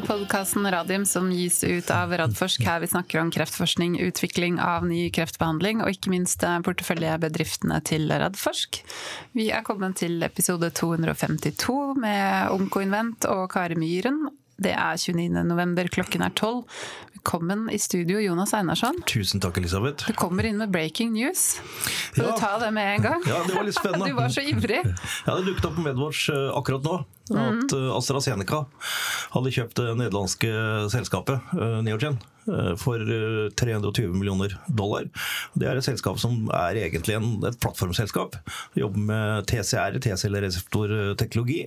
til podkasten Radium som gis ut av Radforsk, her vi snakker om kreftforskning, utvikling av ny kreftbehandling og ikke minst eh, porteføljebedriftene til Radforsk. Vi er kommet til episode 252 med Onkoinvent og Kari Myhren. Det er 29. november, klokken er 12. Velkommen i studio, Jonas Einarsson. Tusen takk, Elisabeth. Du kommer inn med breaking news. Skal Ja. du ta det med en gang? Ja, det var litt spennende. Du var så ivrig. Ja, det dukket opp på Medwatch eh, akkurat nå at eh, AstraZeneca hadde kjøpt det nederlandske selskapet eh, Neogen eh, for eh, 320 millioner dollar. Det er et selskap som er egentlig en, et plattformselskap. Jobber med TCR, T-cellereseptorteknologi,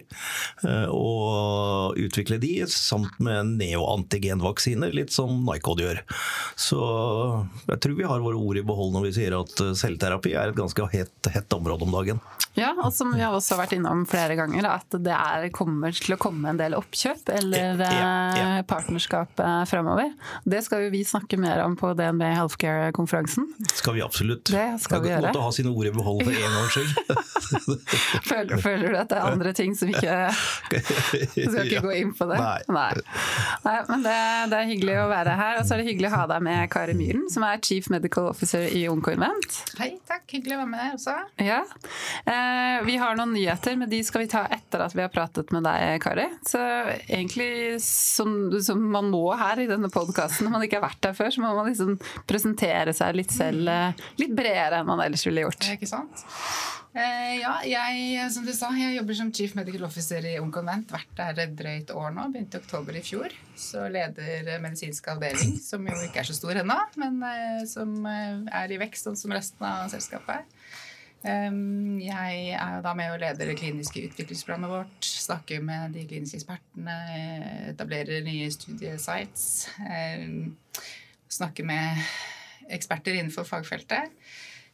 og utvikler de samt med neoantigenvaksiner, litt som Nycod gjør. Så jeg tror vi har våre ord i behold når vi sier at selvterapi er et ganske hett, hett område om dagen. Ja, og som vi har også vært innom flere ganger, at det er, kommer til å komme en del oppkjøp eller Ja, ja, ja. partnerskap fremover. Det skal jo vi snakke mer om på DNB Healthcare-konferansen. Skal vi absolutt. Det skal vi Det er gjøre. Måtte ha sine ord i behold for en gangs skyld. Føler, føler du at det er andre ting som ikke Du skal ikke gå inn på det? Nei. Nei, men det, det er hyggelig å være her. Og så er det hyggelig å ha deg med, Kari Myhren, som er Chief Medical Officer i Oncoinvent. Hei, takk. Hyggelig å være med også. Ja. Eh, vi har noen nyheter, men de skal vi ta etter at vi har pratet med deg, Kari. Så egentlig som, som man må her i denne podkasten, når man ikke har vært der før, så må man liksom presentere seg litt selv eh, litt bredere enn man ellers ville gjort. Ikke sant? Eh, ja, jeg, som du sa, jeg jobber som Chief Medical Officer i Ung Konvent. Vært der et drøyt år nå. Begynte i oktober i fjor. Så leder eh, medisinsk avdeling, som jo ikke er så stor ennå, men eh, som eh, er i vekst, sånn som resten av selskapet. er. jeg er da med og leder det kliniske utviklingsprogrammet vårt. Snakker med de kliniske ekspertene, eh, etablerer nye studiesites. Um, snakker med eksperter innenfor fagfeltet.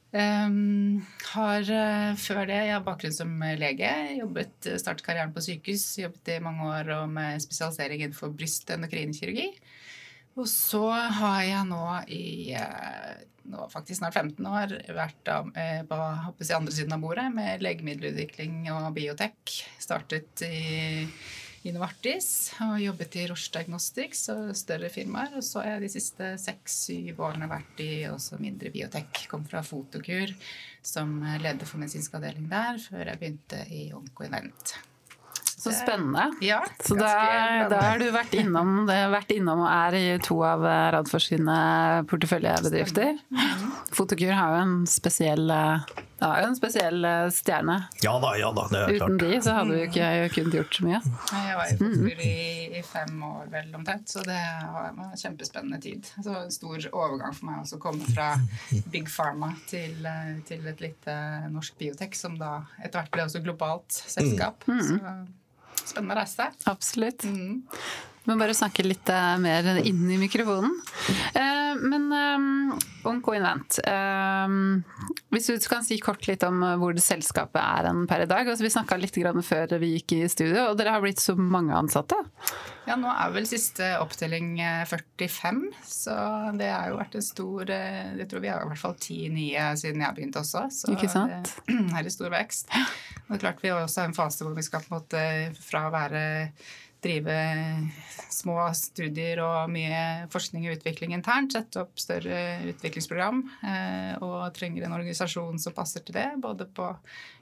Um, har uh, før det jeg har bakgrunn som lege. Jobbet, startet karrieren på sykehus. Jobbet i mange år og med spesialisering innenfor bryst- og endokrinkirurgi. Og så har jeg nå i uh, nå faktisk snart 15 år vært eh, på jeg, andre siden av bordet med legemiddelutvikling og biotek. Startet i Innovartis Novartis og jobbet i Roche Diagnostics og større firmaer. Og så har jeg de siste seks-syv årene vært i også mindre biotek. Kom fra Fotokur som leder for medisinsk avdeling der, før jeg begynte i Onkoinvent. Så spennende. Ja, Så da, da har du vært innom, vært innom og er i to av Radfors sine porteføljebedrifter. Fotokur har jo en spesiell, eh, ja, en spesiell eh, stjerne. Ja da, ja da, det er Uten de så hadde vi jo ikke kunnet gjort så mye. Jeg var i Fotokur i, i fem år vel omtrent, så det var en kjempespennende tid. Så det var en stor overgang for meg også å komme fra Big Pharma til, eh, til et lite norsk biotek, som da etter hvert ble også globalt selskap. Så spennende reise. Absolutt. Mm. Må bare snakke litt eh, mer inn i mikrofonen. Eh, men um, Oncoinvent Um, Hvis du kan si kort litt om eh, hvor det selskapet er enn per i dag. Altså, vi snakka litt grann før vi gikk i studio, og dere har blitt så mange ansatte. Ja, nå er vel siste opptelling eh, 45, så det har jo vært en stor eh, Jeg tror vi har i hvert fall ti nye siden jeg begynte også, så Ikke sant? det er i stor vekst. Og det er klart Vi har også en fase hvor vi skal på en måte fra å være drive små studier og mye forskning og utvikling internt, sette opp større utviklingsprogram, eh, og trenger en organisasjon som passer til det, både på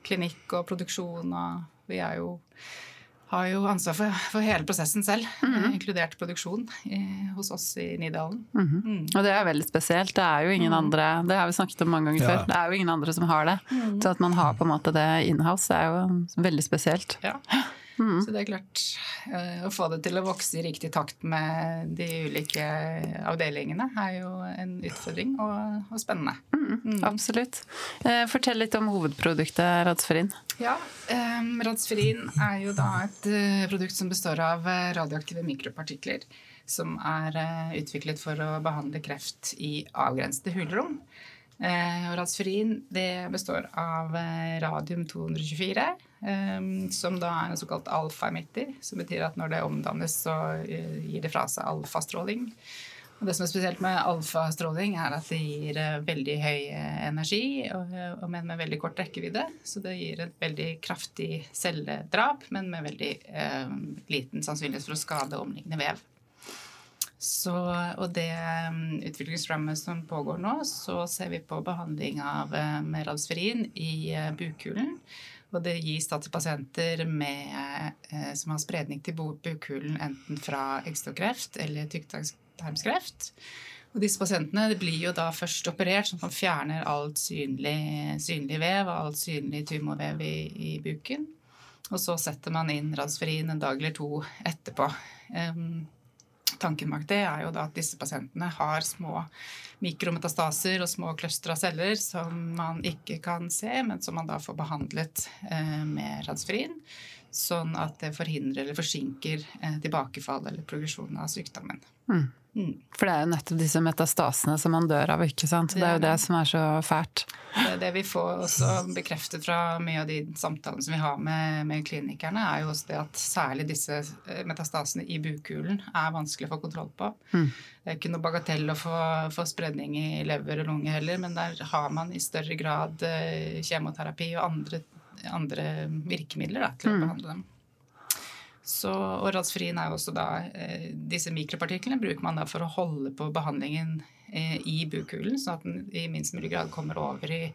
klinikk og produksjon, og vi er jo har jo ansvar for, for hele prosessen selv, eh, inkludert produksjon i, hos oss i Nydalen. Mm. Og det er veldig spesielt. Det er jo ingen andre Det har vi snakket om mange ganger Ja. før. Det er jo ingen andre som har det. Så at man har på en måte det inhouse, det er jo veldig spesielt. Ja. Så det er klart eh, Å få det til å vokse i riktig takt med de ulike avdelingene er jo en utfordring og, og spennende. Absolutt. Eh, Fortell litt om hovedproduktet Radsferin. Ja, um, Radsferin er jo da et eh, produkt som består av eh, radioaktive mikropartikler. Som er eh, utviklet for å behandle kreft i avgrensede hulrom. Eh, det består av eh, radium-224, eh, som da er en såkalt alfa-emitter. Som betyr at når det omdannes, så eh, gir det fra seg alfastråling. Og det som er spesielt med alfastråling, er at det gir eh, veldig høy energi, og men med veldig kort rekkevidde. Så det gir et veldig kraftig celledrap, men med veldig eh, liten sannsynlighet for å skade omliggende vev. Så, og det utviklingsrammet utviklingsprogrammet som pågår nå, så ser vi på behandling av meralsferin Radsferin i uh, bukhulen. Og det gis da til pasienter med, uh, som har spredning til bukhulen enten fra eggstokkreft eller tykktarmskreft. Og disse pasientene blir jo da først operert, sånn at man fjerner alt synlig, synlig vev og alt synlig tumorvev i, i, buken. Og så setter man inn Radsferin en dag eller to etterpå. Um, Tanken bak det er jo da at disse pasientene har små mikrometastaser og små cluster av celler som man ikke kan se, men som man da får behandlet eh, med Radsferin. Sånn at det forhindrer eller forsinker eh, tilbakefall eller progresjon av sykdommen. Mm. Mm. For det er jo nettopp disse metastasene som man dør av, ikke sant. Det, det er jo det som er så fælt. Det, det vi får også bekreftet fra mye av de samtalene som vi har med, med klinikerne, er jo også det at særlig disse eh, metastasene i bukhulen er vanskelig å få kontroll på. Mm. Det er ikke noe bagatell å få, få, spredning i lever og lunge heller, men der har man i større grad eh, kjemoterapi og andre, andre virkemidler da, til å mm. behandle dem. Så, og Radsferin er også da eh, Disse mikropartiklene bruker man da for å holde på behandlingen eh, i bukhulen, sånn at den i minst mulig grad kommer over i,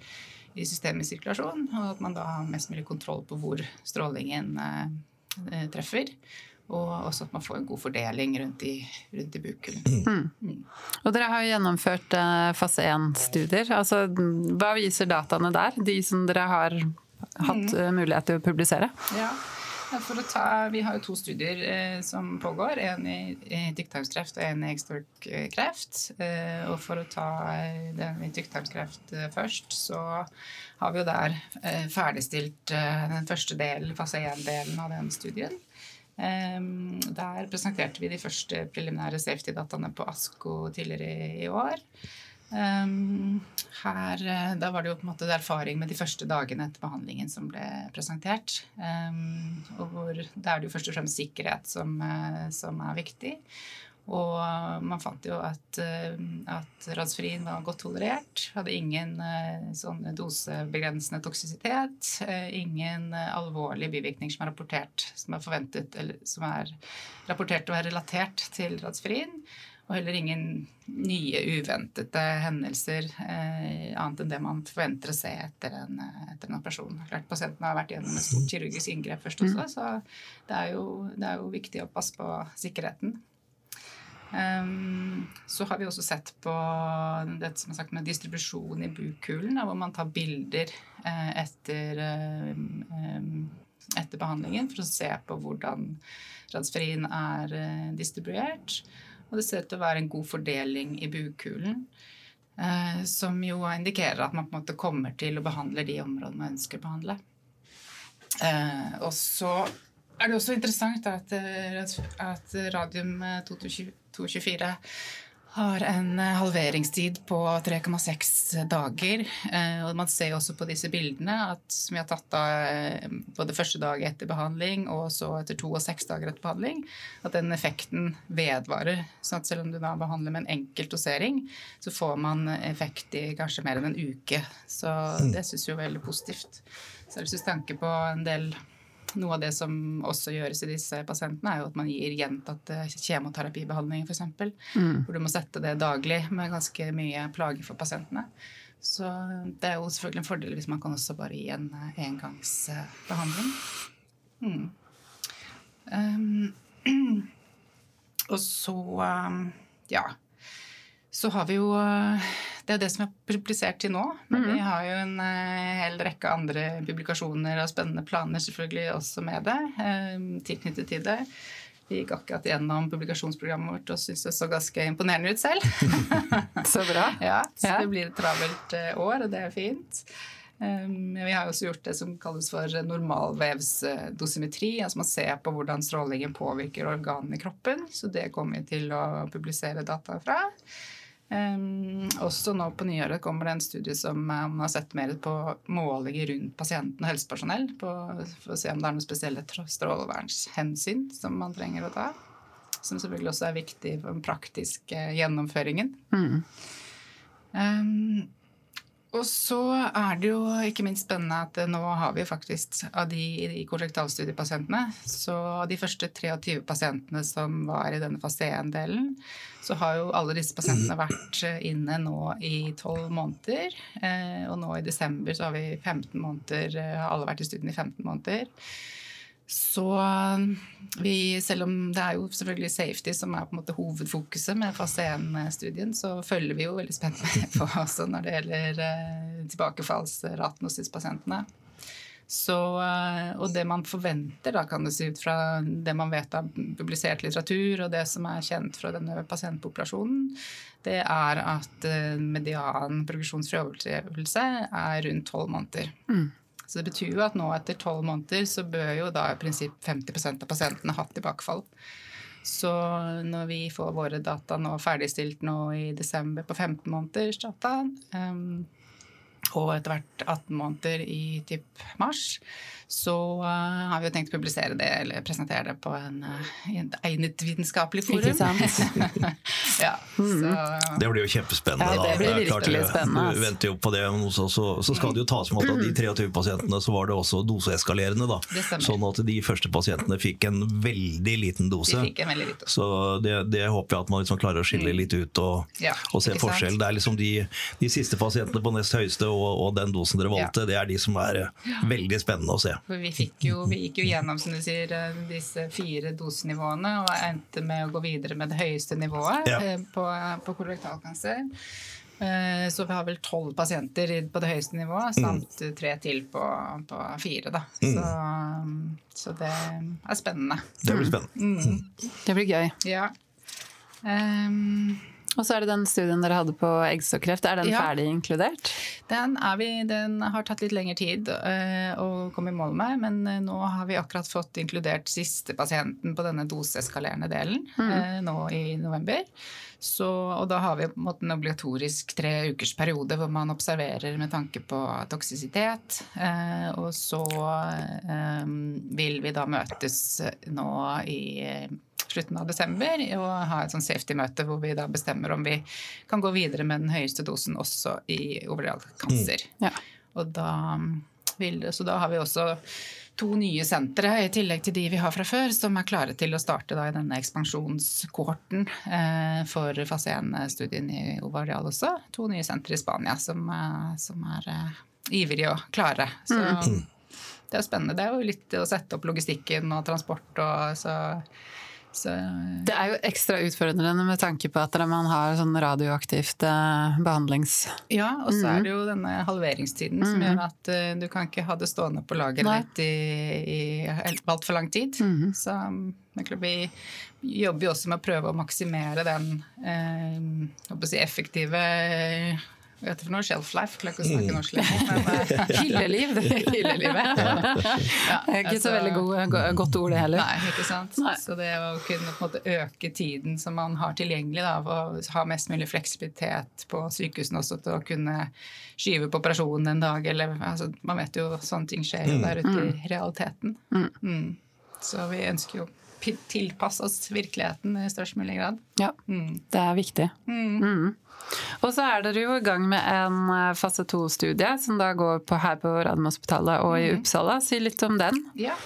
i systemet i sirkulasjon, og at man da har mest mulig kontroll på hvor strålingen eh, eh treffer. Og også at man får en god fordeling rundt i, rundt i bukhulen. Mm. Mm. Og dere har jo gjennomført eh, fase 1-studier. Altså, hva viser dataene der, de som dere har hatt mm. Eh, mulighet til å publisere? Ja, Ta, vi har jo to studier eh, som pågår. En i, i tykktarmskreft og en i eggstokkreft. Eh, og for å ta eh, den i tykktarmskreft eh, først, så har vi jo der eh, ferdigstilt den første delen, fase 1-delen av den studien. der presenterte vi de første preliminære safety-dataene på ASKO tidligere i år. Um, her, eh, da var det jo på en måte erfaring med de første dagene etter behandlingen som ble presentert. Um, og hvor det er det jo først og fremst sikkerhet som, uh, som er viktig. Og man fant jo at, uh, at Radsferin var godt tolerert. Hadde ingen sånn dosebegrensende toksisitet. ingen alvorlige bivirkninger som er rapportert som er forventet, eller som er rapportert å være relatert til Radsferin. Og heller ingen nye, uventede hendelser eh, annet enn det man forventer å se etter en, etter en operasjon. Klart Pasienten har vært gjennom et stort kirurgisk inngrep først også, så det er, jo, det er jo viktig å passe på sikkerheten. Um, så har vi også sett på dette som er sagt med distribusjon i bukhulen, hvor man tar bilder eh, etter, eh, etter behandlingen for å se på hvordan transferin er eh, distribuert. Og det ser ut til å være en god fordeling i bukhulen. Eh, som jo indikerer at man på en måte kommer til å behandle de områdene man ønsker å behandle. Eh, og så er det også interessant at, eh, at radium 224 har en eh, halveringstid på 3,6 dager. Eh, og man ser også på disse bildene at, som vi har tatt av eh, både første dag etter behandling og så etter to og seks dager etter behandling, at den effekten vedvarer. Så at selv om du da behandler med en enkel dosering, så får man effekt i kanskje mer enn en uke. Så mm. det syns jeg er veldig positivt. Så jeg syns tenker på en del noe av det som også gjøres i disse pasientene, er jo at man gir gjentatte kjemoterapibehandlinger, f.eks. Mm. Hvor du må sette det daglig med ganske mye plager for pasientene. Så det er jo selvfølgelig en fordel hvis man kan også bare gi en engangsbehandling. Mm. Um, og så um, ja. Så har vi jo det er det som er publisert til nå. Men mm vi har jo en uh, hel rekke andre publikasjoner og spennende planer selvfølgelig også med det. Uh, tilknyttet til det. Vi gikk akkurat gjennom publikasjonsprogrammet vårt og syntes det så ganske imponerende ut selv. så bra. ja, så det blir et travelt uh, år, og det er fint. Um, vi har også gjort det som kalles for normalvevsdosimetri. altså Man ser på hvordan strålingen påvirker organene i kroppen. Så det kommer vi til å publisere data fra. Um, også nå på nyåret kommer det en studie som um, har sett mer på målinger rundt pasienten og helsepersonell på, for å se om det er noen spesielle strålevernshensyn som man trenger å ta. som selvfølgelig også er viktig for den praktiske gjennomføringen. Mm. Um, og så er det jo ikke minst spennende at nå har vi faktisk av de, i korrektalstudiepasientene Så av de første 23 pasientene som var i denne fase 1-delen, så har jo alle disse pasientene vært inne nå i 12 måneder. Eh, og nå i desember så har vi 15 måneder, har alle vært i studien i 15 måneder. Så vi, selv om det er jo selvfølgelig safety som er på en måte hovedfokuset med fase 1-studien, så følger vi jo veldig spent med på også når det gjelder eh, tilbakefallsraten hos disse pasientene. Så, eh, og det man forventer, da kan det si, ut fra det man vet av publisert litteratur, og det som er kjent fra denne pasientpopulasjonen, det er at eh, median progresjonsfri overlevelse er rundt tolv måneder. Mm. Så det betyr jo at nå etter tolv måneder så bør jo da i prinsipp 50% av pasientene ha tilbakefall. Så når vi får våre data nå ferdigstilt nå i desember på 15 måneders data, um, og etter hvert 18 måneder i typ mars, så uh, har vi jo tenkt å publisere det eller presentere det på en, uh, en egnet vitenskapelig forum. Ikke sant? ja, mm. så, det blir jo kjempespennende. Ja, det blir virkelig klart, spennende. Vi venter jo på det, så, så, så skal det jo tas med at av de 23 pasientene så var det også doseeskalerende. da. Sånn at de første pasientene fikk en veldig liten dose. De fikk en veldig liten. Så det, det, håper jeg at man liksom klarer å skille mm. litt ut og, ja, og se forskjell. Det er liksom de, de, siste pasientene på nest høyeste og, og den dosen dere valgte, ja. det er de som er veldig spennende å se. For vi, jo, vi, gikk jo gjennom som du sier, eh, disse fire dosenivåene og endte med å gå videre med det høyeste nivået ja. Eh, på, på kolorektalkancer. Eh, så vi har vel tolv pasienter på det høyeste nivået, mm. samt mm. tre til på, på fire. Da. Mm. Så, så, det er spennende. Det blir spennende. Mm. Det blir gøy. Ja. Um, og så er det den studien dere hadde på eggstokkreft. Er den ja. ferdig inkludert? Den, vi, den, har tatt litt lengre tid uh, å komme i mål med, men uh, nå har vi akkurat fått inkludert siste pasienten på denne doseeskalerende delen mm. uh, nå i november. Så, og da har vi på en måte en obligatorisk tre ukers periode hvor man observerer med tanke på toksisitet. og så vil vi da møtes nå i slutten av desember og ha et sånn safety-møte hvor vi da bestemmer om vi kan gå videre med den høyeste dosen også i ovarialkancer. Mm. Ja. Og da vil, så da har vi også to nye sentre i tillegg til de vi har fra før, som er klare til å starte da, i denne ekspansjonskohorten eh, for fase 1-studien i ovarial også. To nye sentre i Spania som, eh, som er eh, ivrige og klare. Så mm. det er spennende. Det er jo litt å sette opp logistikken og transport og så så, det er jo ekstra utfordrende med tanke på at man har sånn radioaktivt eh, behandlings... Ja, og så mm. er det jo denne halveringstiden mm. som gjør at uh, du kan ikke ha det stående på lageret ditt i, i altfor lang tid. Mm. Så vi jobber jo også med å prøve å maksimere den uh, si, effektive hva heter det for noe? Shelf life? Klarer ikke å snakke norsk lenger. Hylleliv. Hyllelivet. Ja. ikke så altså- veldig god, godt ord, det heller. Nei, ikke sant. Nei. Så det å kunne på en måte øke tiden som man har tilgjengelig, da, og ha mest mulig fleksibilitet på sykehusene også til å kunne skyve på operasjonen en dag, eller altså, Man vet jo sånne ting skjer jo mm. der ute i mm. realiteten. Mm. Mm. Så vi ønsker jo tilpasse oss virkeligheten i størst mulig grad. Ja, mm. det er viktig. Mm. Mm. Og så er dere jo i gang med en eh, fase to-studie som da går på her på Radiumhospitalet og i mm. Uppsala. Si litt om den. Ja.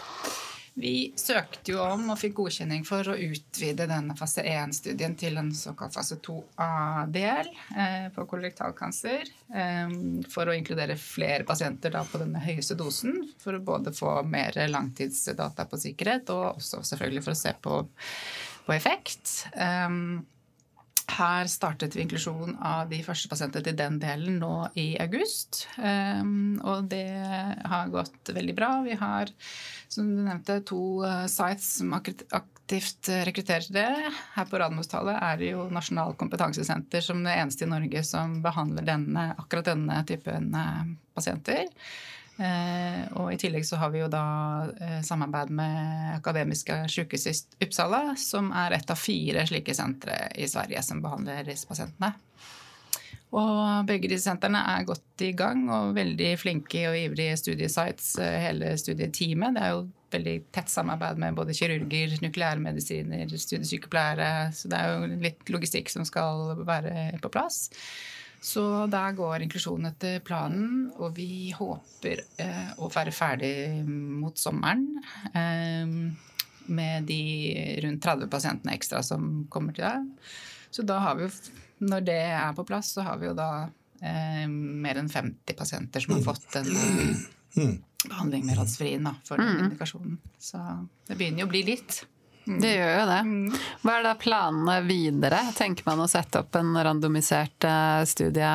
Vi søkte jo om og fikk godkjenning for å utvide denne fase 1-studien til en såkalt fase 2A-del eh, på kollektalkancer. Eh, for å inkludere flere pasienter på denne høyeste dosen. For å både få mer langtidsdata på sikkerhet og også selvfølgelig for å se på, på effekt. Eh, her startet vi inklusjon av de første pasientene til den delen nå i august. Um, og det har gått veldig bra. Vi har, som du nevnte, to uh, sites som aktivt rekrutterer det. Her på Radiumhospitalet er det jo Nasjonal kompetansesenter som det eneste i Norge som behandler denne, akkurat denne typen uh, pasienter. Eh, og I tillegg så har vi jo da eh, samarbeid med Akademiske sykehus i Uppsala, som er et av fire slike sentre i Sverige som behandler disse pasientene. Og begge disse sentrene er godt i gang og veldig flinke og ivrige studiesites, eh, hele studieteamet. Det er jo veldig tett samarbeid med både kirurger, nukleærmedisiner, studiesykepleiere. Så det er jo litt logistikk som skal være på plass. Så der går inklusjonen etter planen, og vi håper eh, å være ferdig mot sommeren. Eh, med de rundt 30 pasientene ekstra som kommer til deg. Så da har vi jo, når det er på plass, så har vi jo da eh, mer enn 50 pasienter som har fått en mm. behandling med radsferin for den mm. indikasjonen. Så det begynner jo å bli litt. Mm. Det gjør jo det. Hva er da planene videre? Tenker man å sette opp en randomisert eh, studie?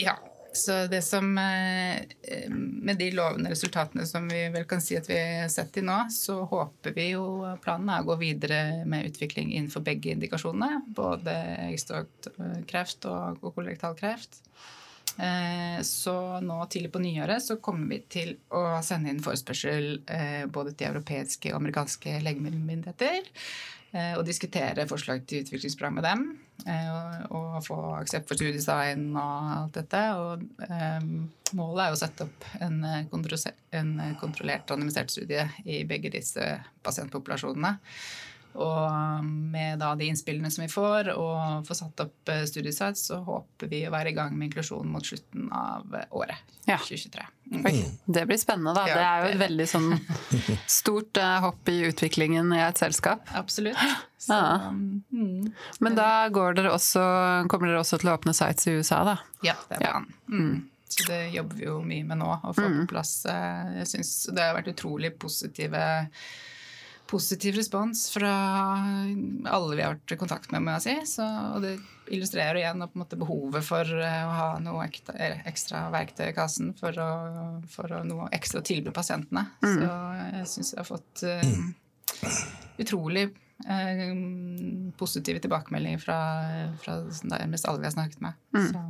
Ja, så det som eh, Med de lovende resultatene som vi vel kan si at vi har sett i nå, så håper vi jo Planen er å gå videre med utvikling innenfor begge indikasjonene. Både eggstokkreft og kolorektal kreft. Eh, så nå tidlig på nyåret så kommer vi til å sende inn forespørsel eh, både til europeiske og amerikanske legemiddelmyndigheter og diskutere forslag til utviklingsprogram med dem. Eh, og få aksept for studiedesign og alt dette. Og målet er å sette opp en, kontrollert randomisert studie i begge disse pasientpopulasjonene. Og med da de innspillene som vi får, og få satt opp eh, studiesites, så håper vi å være i gang med inklusjon mot slutten av året. Ja. 2023. Mm. Det blir spennende, da. Ja, det er jo et veldig sånn stort uh, hopp i utviklingen i et selskap. Absolutt. Så, ja. mm. Men da dere også, kommer dere også til å åpne sites i USA, da? Ja, det er planen. Ja. Mm. Så det jobber vi jo mye med nå, å få mm. på plass. Eh, jeg syns det har vært utrolig positive positiv respons fra alle vi har vært i kontakt med, må jeg si. Så, og det illustrerer igjen behovet for eh, å ha noe ekstra verktøy i kassen for å, for å noe ekstra tilby pasientene. Mm. Så jeg syns jeg har fått uh, utrolig uh, positive tilbakemeldinger fra, fra nærmest alle vi har snakket med. Mm. Så.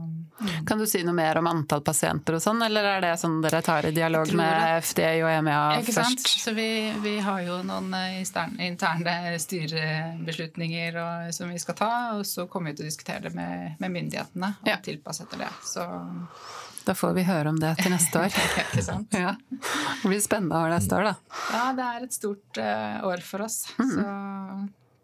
Kan du si noe mer om antall pasienter og sånn, eller er det sånn dere tar i dialog med FDA og EMEA ikke først? Sant? Så vi, vi, har jo noen eh, interne styrebeslutninger og, som vi skal ta, og så kommer vi til å diskutere det med, med myndighetene og ja. tilpasse etter det. Så da får vi høre om det til neste år. Ikke sant? Ja. Det blir spennende år neste år, da. Ja, det er et stort uh, år for oss. Mm. Så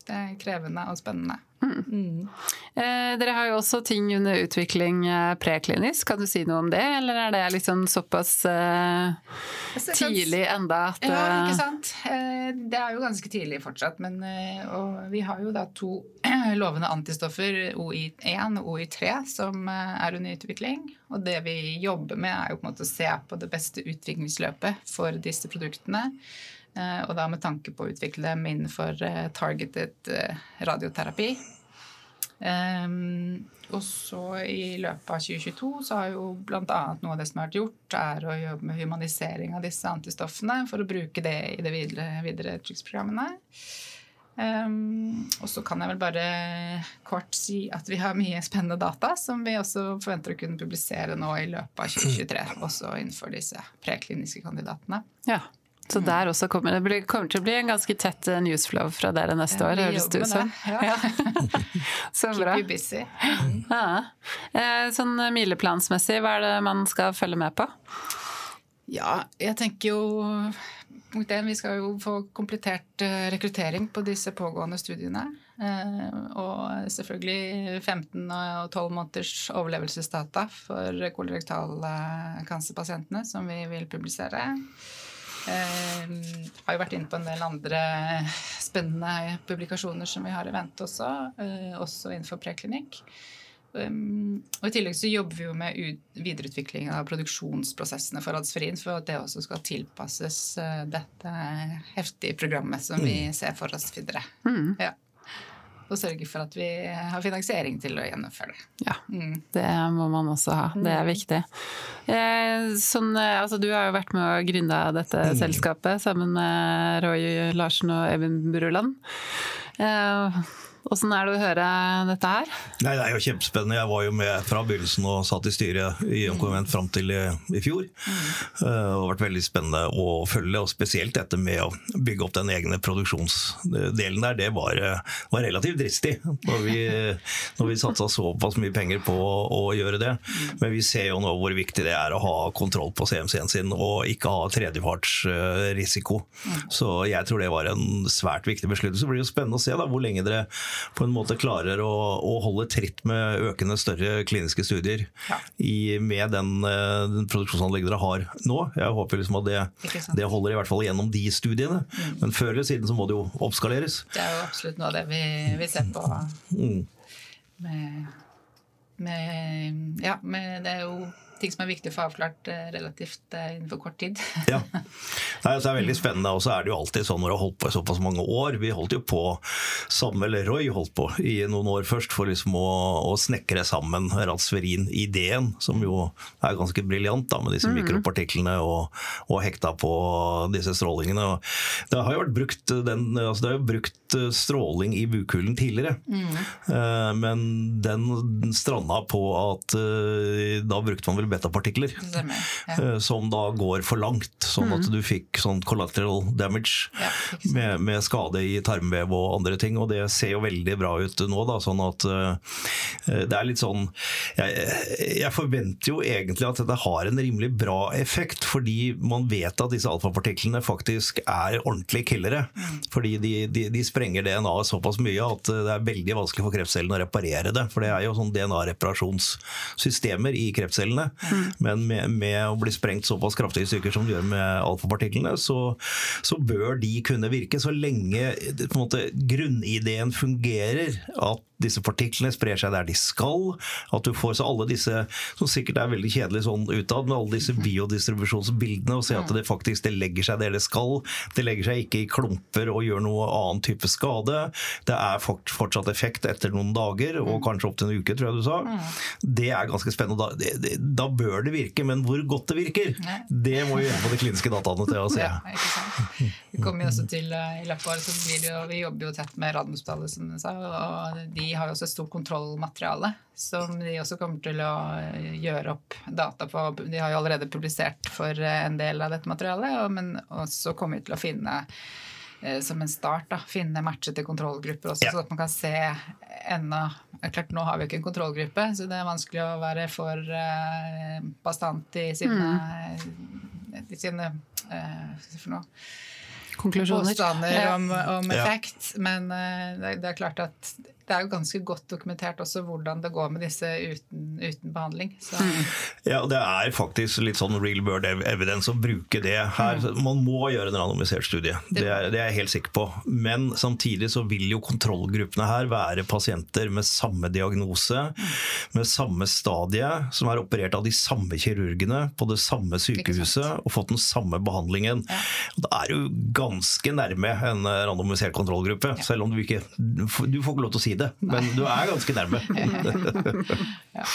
det er krevende og spennende. Mm. Eh, dere har jo også ting under utvikling eh, preklinisk. Kan du si noe om det, eller er det liksom såpass eh, tidlig enda at Ja, ikke sant. Eh, det er jo ganske tidlig fortsatt. Men og vi har jo da to lovende antistoffer, OI1 og OI3, som er under utvikling. Og det vi jobber med, er jo på en måte å se på det beste utviklingsløpet for disse produktene. Eh, og da med tanke på å utvikle dem innenfor eh, targeted eh, radioterapi. Um, og så i løpet av 2022 så har jo bl.a. noe av det som har vært gjort, er å jobbe med humanisering av disse antistoffene for å bruke det i det videre, videre trykksprogrammene. Um, og så kan jeg vel bare kort si at vi har mye spennende data som vi også forventer å kunne publisere nå i løpet av 2023, også innenfor disse prekliniske kandidatene. Ja. Så der også kommer det blir, kommer til å bli en ganske tett eh, newsflow fra dere neste ja, år, høres det ut som. Ja. Så bra. Keep you busy. Ja. Eh, sånn mileplansmessig, hva er det man skal følge med på? Ja, jeg tenker jo punkt én, vi skal jo få komplettert eh, rekruttering på disse pågående studiene. Og selvfølgelig 15 og 12 måneders overlevelsesdata for kolorektalkancerpasientene som vi vil publisere. Eh, har jo vært inne på en del andre spennende publikasjoner som vi har i vente også, eh, også innenfor preklinikk. Um, og I tillegg så jobber vi jo med videreutvikling av produksjonsprosessene for Adsferin, for at det også skal tilpasses uh, dette heftige programmet som vi mm. ser for oss videre. Mm. Ja og sørge for at vi har finansiering til å gjennomføre det. Ja, mm. det må man også ha. Det er mm. viktig. Eh, sånn, eh, altså, du har jo vært med å gründe dette mm. selskapet sammen med Roy Larsen og Even Bruland. Eh, Åssen er det å høre dette her? Nei, Det er jo kjempespennende. Jeg var jo med fra begynnelsen og satt i styret i Konvent fram til i, i fjor. Mm. Uh, det har vært veldig spennende å følge, og spesielt dette med å bygge opp den egne produksjonsdelen der. Det var, var relativt dristig når vi, når vi satsa såpass mye penger på å, gjøre det. Men vi ser jo nå hvor viktig det er å ha kontroll på CMC-en sin og ikke ha tredjepartsrisiko. Så jeg tror det var en svært viktig beslutning. Så blir det jo spennende å se da, hvor lenge dere på en måte klarer å, å holde tritt med økende større kliniske studier ja. i, med den, eh, den produksjonsanlegget dere har nå. Jeg håper liksom at det, det, holder i hvert fall gjennom de studiene. Mm. Men før eller siden så må det jo oppskaleres. Det er jo absolutt noe av det vi, vi ser på. Mm. Med, med, ja, med, det er jo ting som er viktig å få avklart eh, relativt eh, innenfor kort tid. ja. Nei, altså, det er veldig spennende, og så er det jo alltid sånn når du har holdt på i såpass mange år. Vi holdt jo på, sammen, eller Roy holdt på i noen år først for liksom å, å snekre sammen Ratsverin-ideen som jo er ganske briljant med disse mm. mikropartiklene og, og, hekta på disse strålingene. Det har jo vært brukt, den, altså det har jo brukt eh, stråling i bukhulen tidligere, mm. men den stranda på at da brukte man vel betapartikler. Ja. Eh, som da går for langt, sånn at mm. du fikk sånn collateral damage ja, med, med, skade i tarmvev og andre ting. Og det ser jo veldig bra ut nå, da, sånn at uh, det er litt sånn jeg, jeg, forventer jo egentlig at dette har en rimelig bra effekt, fordi man vet at disse alfapartiklene faktisk er ordentlige killere. Mm. Fordi de, de, de sprenger DNA-et såpass mye at det er veldig vanskelig for kreftcellene å reparere det. For det er jo sånn DNA-reparasjonssystemer i kreftcellene. Men med, med, å bli sprengt såpass kraftig i stykker som de gjør med alfapartiklene, så, så, bør de kunne virke så lenge måte, grunnideen fungerer. At disse partiklene sprer seg der de skal. At du får så alle disse, som sikkert er veldig kjedelig sånn utad, med alle disse biodistribusjonsbildene, og se at det faktisk det legger seg der det skal. Det legger seg ikke i klumper og gjør noe annen type skade. Det er fortsatt effekt etter noen dager, og mm. kanskje opptil en uke, tror jeg du sa. Mm. Det er ganske spennende. Da, det, da bør det virke, men hvor godt det virker, det må vi gjøre på de kliniske dataene til å se. Ja, ikke sant. vi kommer jo også til eh, i løpet av året, så blir det jo, Vi jobber jo tett med Radiumhospitalet, som du sa. og De har jo også et stort kontrollmateriale som de også kommer til å eh, gjøre opp data på. De har jo allerede publisert for eh, en del av dette materialet, men også kommer vi til å finne som en start. Da, finne matchete kontrollgrupper også, ja. så at man kan se enda Klart, Nå har vi jo ikke en kontrollgruppe, så det er vanskelig å være for uh, bastant i sine, mm. i sine uh, for noe, Konklusjoner. påstander om, om effekt. Ja. Men uh, det, det, er klart at det er jo ganske godt dokumentert også hvordan det går med disse uten, uten behandling. Så. Ja, det er faktisk litt sånn real world evidence å bruke det her. Mm. Man må gjøre en randomisert studie, det er, det er, jeg helt sikker på. Men samtidig så vil jo kontrollgruppene her være pasienter med samme diagnose, mm. med samme stadie, som er operert av de samme kirurgene på det samme sykehuset og fått den samme behandlingen. Ja. Da er du ganske nærme en randomisert kontrollgruppe, ja. selv om du ikke Du får ikke lov til å si det, men du er ganske nærme. ja.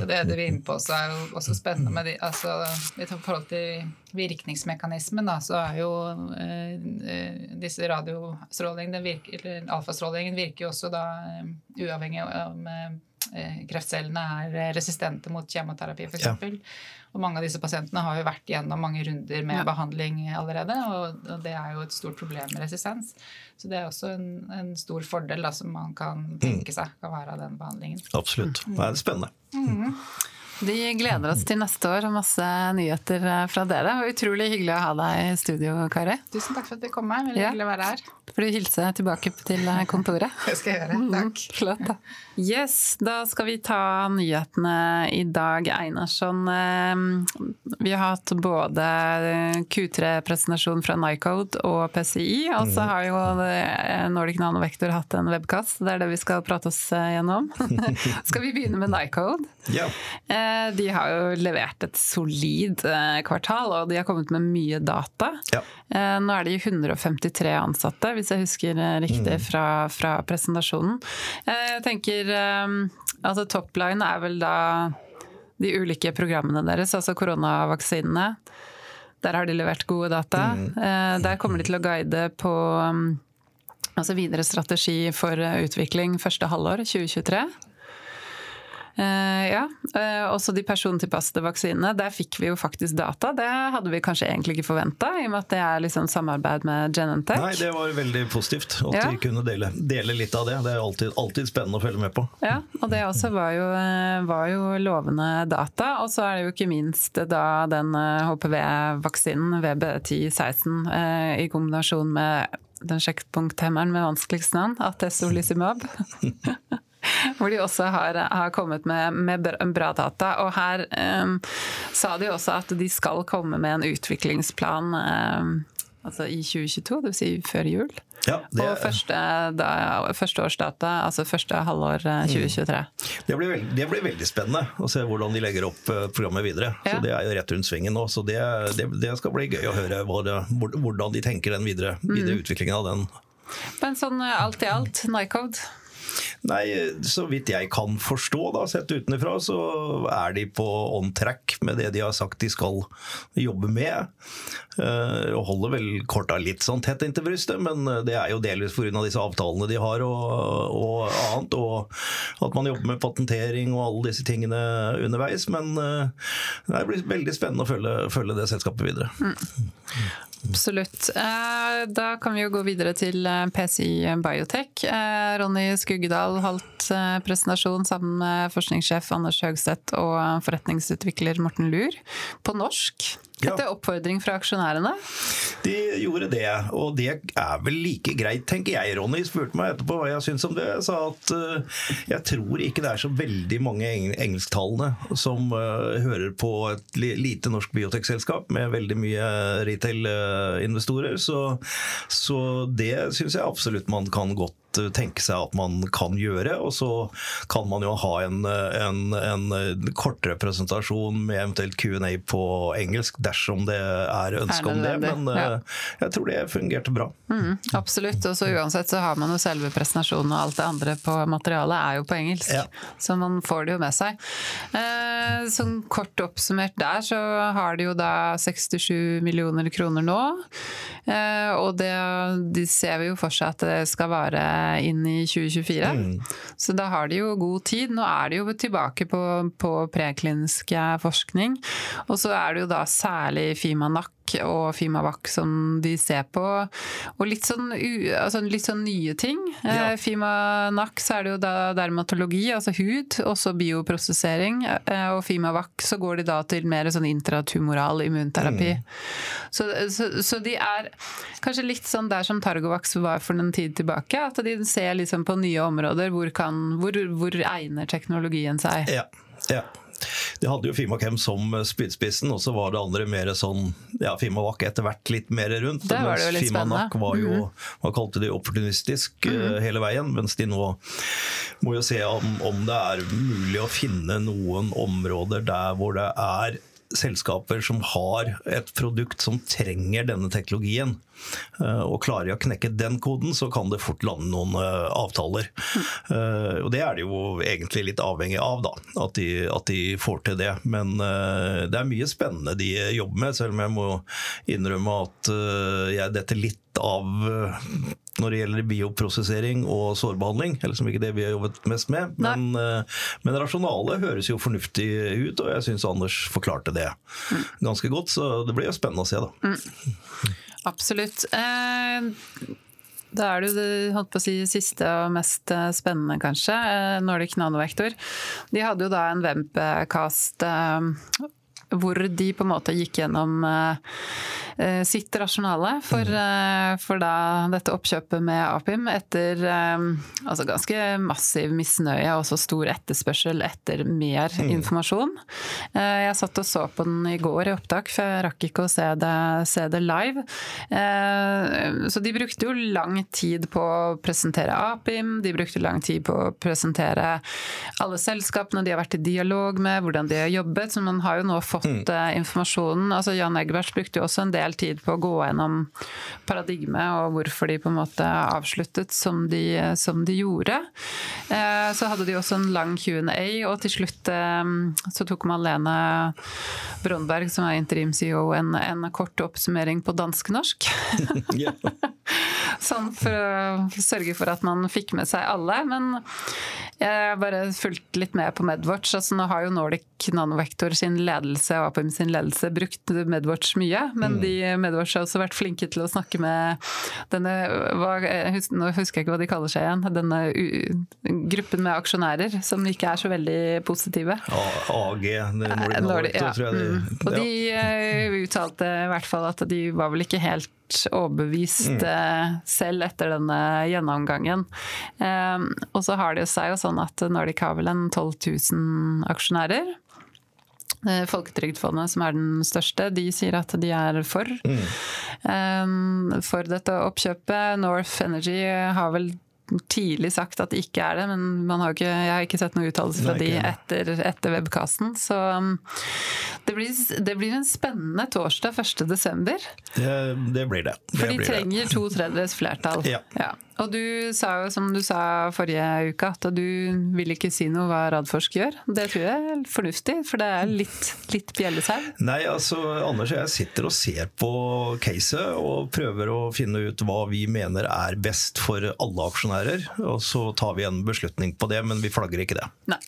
Det det vi er inne på, så er jo også spennende med de, altså, I forhold til virkningsmekanismen, da, så er jo eh, disse radiostrålingene, eller alfastrålingen, virker jo også da eh, uavhengig av om eh, kreftcellene er resistente mot kjemoterapi, f.eks. Ja. Og mange av disse pasientene har jo vært gjennom mange runder med ja. behandling allerede, og, og, det er jo et stort problem med resistens. Så det er også en, en stor fordel da, som man kan tenke seg kan være av den behandlingen. Absolutt. Det er spennende. Mm. De gleder oss til neste år og masse nyheter eh, fra dere. Utrolig hyggelig å ha deg i studio, Kari. Tusen takk for at du kom. Veldig ja. hyggelig å være her. Får du hilse tilbake til eh, kontoret? Det skal jeg gjøre. Mm, takk. Flott, da. Yes, da skal vi ta nyhetene i dag, Einarsson. Eh, vi har hatt både Q3-presentasjon fra Nycode og PCI, og så mm. har jo Nordic Nanovektor hatt en webkast. Det er det vi skal prate oss gjennom. skal vi begynne med Nycode? Ja. Eh, de har jo levert et solid eh, kvartal, og de har kommet med mye data. Ja. Eh, nå er de 153 ansatte, hvis jeg husker riktig mm. fra, fra presentasjonen. Jeg tenker altså Topline er vel da de ulike programmene deres, altså koronavaksinene. Der har de levert gode data. Mm. Der kommer de til å guide på Altså videre strategi for utvikling første halvår 2023. Uh, ja. Uh, også de persontilpassede vaksinene. Der fikk vi jo faktisk data. Det hadde vi kanskje egentlig ikke forventa, i og med at det er liksom samarbeid med Genentech. Nei, det var veldig positivt at ja. de kunne dele, dele, litt av det. Det er alltid, alltid, spennende å følge med på. Ja, og det også var jo, eh, var jo lovende data. Og så er det jo ikke minst da den HPV-vaksinen, VB1016, uh, i kombinasjon med den sjekkpunkthemmeren med vanskeligst navn, Atesolizumab. hvor de også har, har kommet med, med, bra data. Og her um, sa de også at de skal komme med en utviklingsplan um, altså i 2022, dvs. Si før jul. Ja, det, og første, da, førsteårsdata, altså første halvår 2023. Eh, mm. Det blir, veldig, det blir, veldig, spennende å se hvordan de legger opp eh, programmet videre. Ja. Så Det er jo rett rundt svingen nå, så det, det skal bli gøy å høre hvordan de tenker den videre, videre mm. utviklingen av den. Men sånn eh, alt i alt, Nycode? Nei, så vidt jeg kan forstå, da, sett utenfra, så er de på on track med det de har sagt de skal jobbe med. Uh, og holder vel korta litt sånn tett inntil brystet, men det er jo delvis pga. disse avtalene de har og, og, annet. Og at man jobber med patentering og alle disse tingene underveis. Men uh, det blir veldig spennende å følge, følge det selskapet videre. Mm. Absolutt. Eh, da kan vi jo gå videre til eh, PCI Biotech. Eh, Ronny Skuggedal holdt presentasjon sammen med forskningssjef Anders Høgseth og forretningsutvikler Morten Lur på norsk. Etter oppfordring fra aksjonærene? De gjorde det, og det er vel like greit, tenker jeg. Ronny spurte meg etterpå hva jeg syns om det. Jeg sa at uh, jeg tror ikke det er så veldig mange engelsktalende som uh, hører på et lite norsk biotekselskap med veldig mye retail-investorer, så, så det syns jeg absolutt man kan godt Eh, tenke seg at man kan gjøre. Og så kan man jo ha en, en, en kortere presentasjon med eventuelt Q&A på engelsk dersom det er ønske om det. Men ja. Eh, jeg tror det fungerte bra. Mm, absolutt. Og så uansett så har man jo selve presentasjonen og alt det andre på materialet er jo på engelsk. Ja. Så man får det jo med seg. Eh, sånn kort oppsummert der så har de jo da 67 millioner kroner nå. Eh, og det de ser vi jo for seg at det skal vare inn i 2024. Mm. Så da har de jo god tid. Nå er de jo tilbake på, på preklinisk forskning. Og så er det jo da særlig Fimanak og Fimavac som de ser på. Og litt sånn, altså litt sånn nye ting. Ja. Eh, Fimanac så er det jo da dermatologi, altså hud, også bioprosessering. og og Fimavac så går de da til mer sånn intratumoral immunterapi. Mm. Så, så, så, de er kanskje litt sånn der som Targovax var for en tid tilbake. At de ser liksom på nye områder hvor, kan, hvor, hvor egner teknologien seg. Ja, ja. De hadde jo Fimakem som spydspissen, og så var det andre mer sånn ja, Fimavac etter hvert litt mer rundt. Det var det jo litt Fimanak var jo, man kalte det opportunistisk mm. hele veien, mens de nå må jo se om, om det er mulig å finne noen områder der hvor det er selskaper som har et produkt som trenger denne teknologien, eh, og klarer å knekke den koden, så kan det fort lande noen eh, avtaler. Mm. Og det er det jo egentlig litt avhengig av, da, at de, at de får til det. Men det er mye spennende de jobber med, selv om jeg må innrømme at jeg detter litt av når det gjelder bioprosessering og sårbehandling. Eller som ikke det vi har jobbet mest med. Men, uh, men rasjonalet høres jo fornuftig ut, og jeg syns Anders forklarte det ganske godt. Så det blir jo spennende å se, da. Mm. Absolutt. Eh, da er det jo det holdt på å si, siste og mest eh, spennende, kanskje. Eh, Nordic Nanovektor. De hadde jo da en Wempcast eh, hvor de på en måte gikk gjennom Eh, sitt rasjonale for, mm. for da dette oppkjøpet med Apim etter eh, altså ganske massiv misnøye og også stor etterspørsel etter mer mm. informasjon. Jeg satt og så på den i går i opptak, for jeg rakk ikke å se det, se det live. Så de brukte jo lang tid på å presentere Apim, de brukte lang tid på å presentere alle selskapene de har vært i dialog med, hvordan de har jobbet. Så man har jo nå fått mm. informasjonen. Altså Jan Egbert brukte jo også en del del tid på å gå gjennom paradigmet og hvorfor de på en måte avsluttet som de, som de gjorde. Eh, så hadde de også en lang Q&A, og til slutt eh, så tok Malene Brondberg, som er interim-CEO, en, en, kort oppsummering på dansk-norsk. sånn for å sørge for at man fikk med seg alle. Men jeg har bare fulgt litt med på Medwatch. Altså, nå har jo Nordic Nanovektor sin ledelse og APM sin ledelse brukt Medwatch mye. Men mm. de Medwatch har også vært flinke til å snakke med denne hva, Nå husker jeg ikke hva de kaller seg igjen. Denne gruppen med aksjonærer som ikke er så veldig positive. AG, Nordic Nanovektor, ja. tror jeg de mm. Og de uh, uttalte i hvert fall at de var vel ikke helt overbevist mm. Eh, selv etter denne gjennomgangen. Um, og så har det seg jo sånn at Nordic har vel en 12 000 aksjonærer. Eh, Folketrygdfondet, som er den største, de sier at de er for. Mm. Um, for dette oppkjøpet. North Energy har vel tidlig sagt at det ikke er det, men har ikke, jeg har ikke sett noen uttalelse fra de etter, etter webcasten. Så um, det blir, det blir, en spennende torsdag 1.12. Det, det blir det. det For de trenger to tredjedels flertall. Ja. ja. Og du sa jo, som du sa forrige uke, at du vil ikke si noe hva Radforsk gjør. Det tror jeg er fornuftig, for det er litt, litt bjellesau. Nei, altså Anders og jeg sitter og ser på caset og prøver å finne ut hva vi mener er best for alle aksjonærer. Og så tar vi en beslutning på det, men vi flagger ikke det. Nei.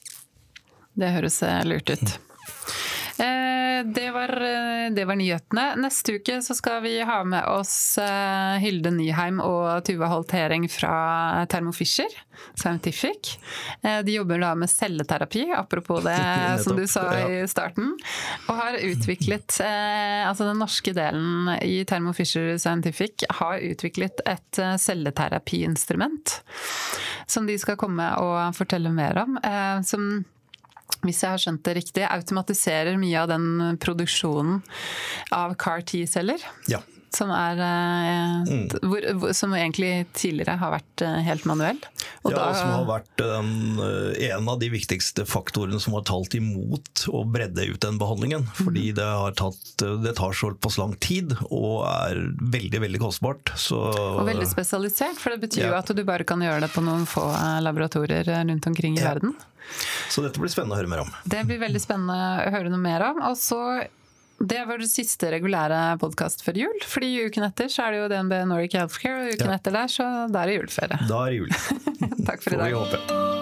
Det høres lurt ut. Eh, det var, eh, det var, nyhetene. Neste uke så skal vi ha med oss eh, Hilde Nyheim og Tuva Holtering fra Thermo Fisher Scientific. De jobber da med celleterapi, apropos det som du sa i starten. Og har utviklet Altså den norske delen i Thermo Fisher Scientific har utviklet et celleterapiinstrument som de skal komme og fortelle mer om. Som hvis jeg har skjønt det riktig, automatiserer mye av den produksjonen av CAR T-celler. Ja. Som, er, eh, mm. hvor, som, egentlig tidligere har vært eh, helt manuell. Og ja, da, som har vært den, eh, en av de viktigste faktorene som har talt imot å bredde ut den behandlingen. Fordi mm. det, tatt, det tar såpass lang tid og er veldig veldig kostbart. Så, og veldig spesialisert, for det betyr ja. jo at du bare kan gjøre det på noen få laboratorier rundt omkring i ja. verden. Så dette blir spennende å høre mer om. Det blir veldig spennende å høre noe mer om. Og så det var det siste regulære podkast før jul. fordi uken etter så er det jo DNB Nordic Healthcare, og uken ja. etter der så da er det juleferie. Da er det jul. Takk for i dag. Får vi håpe.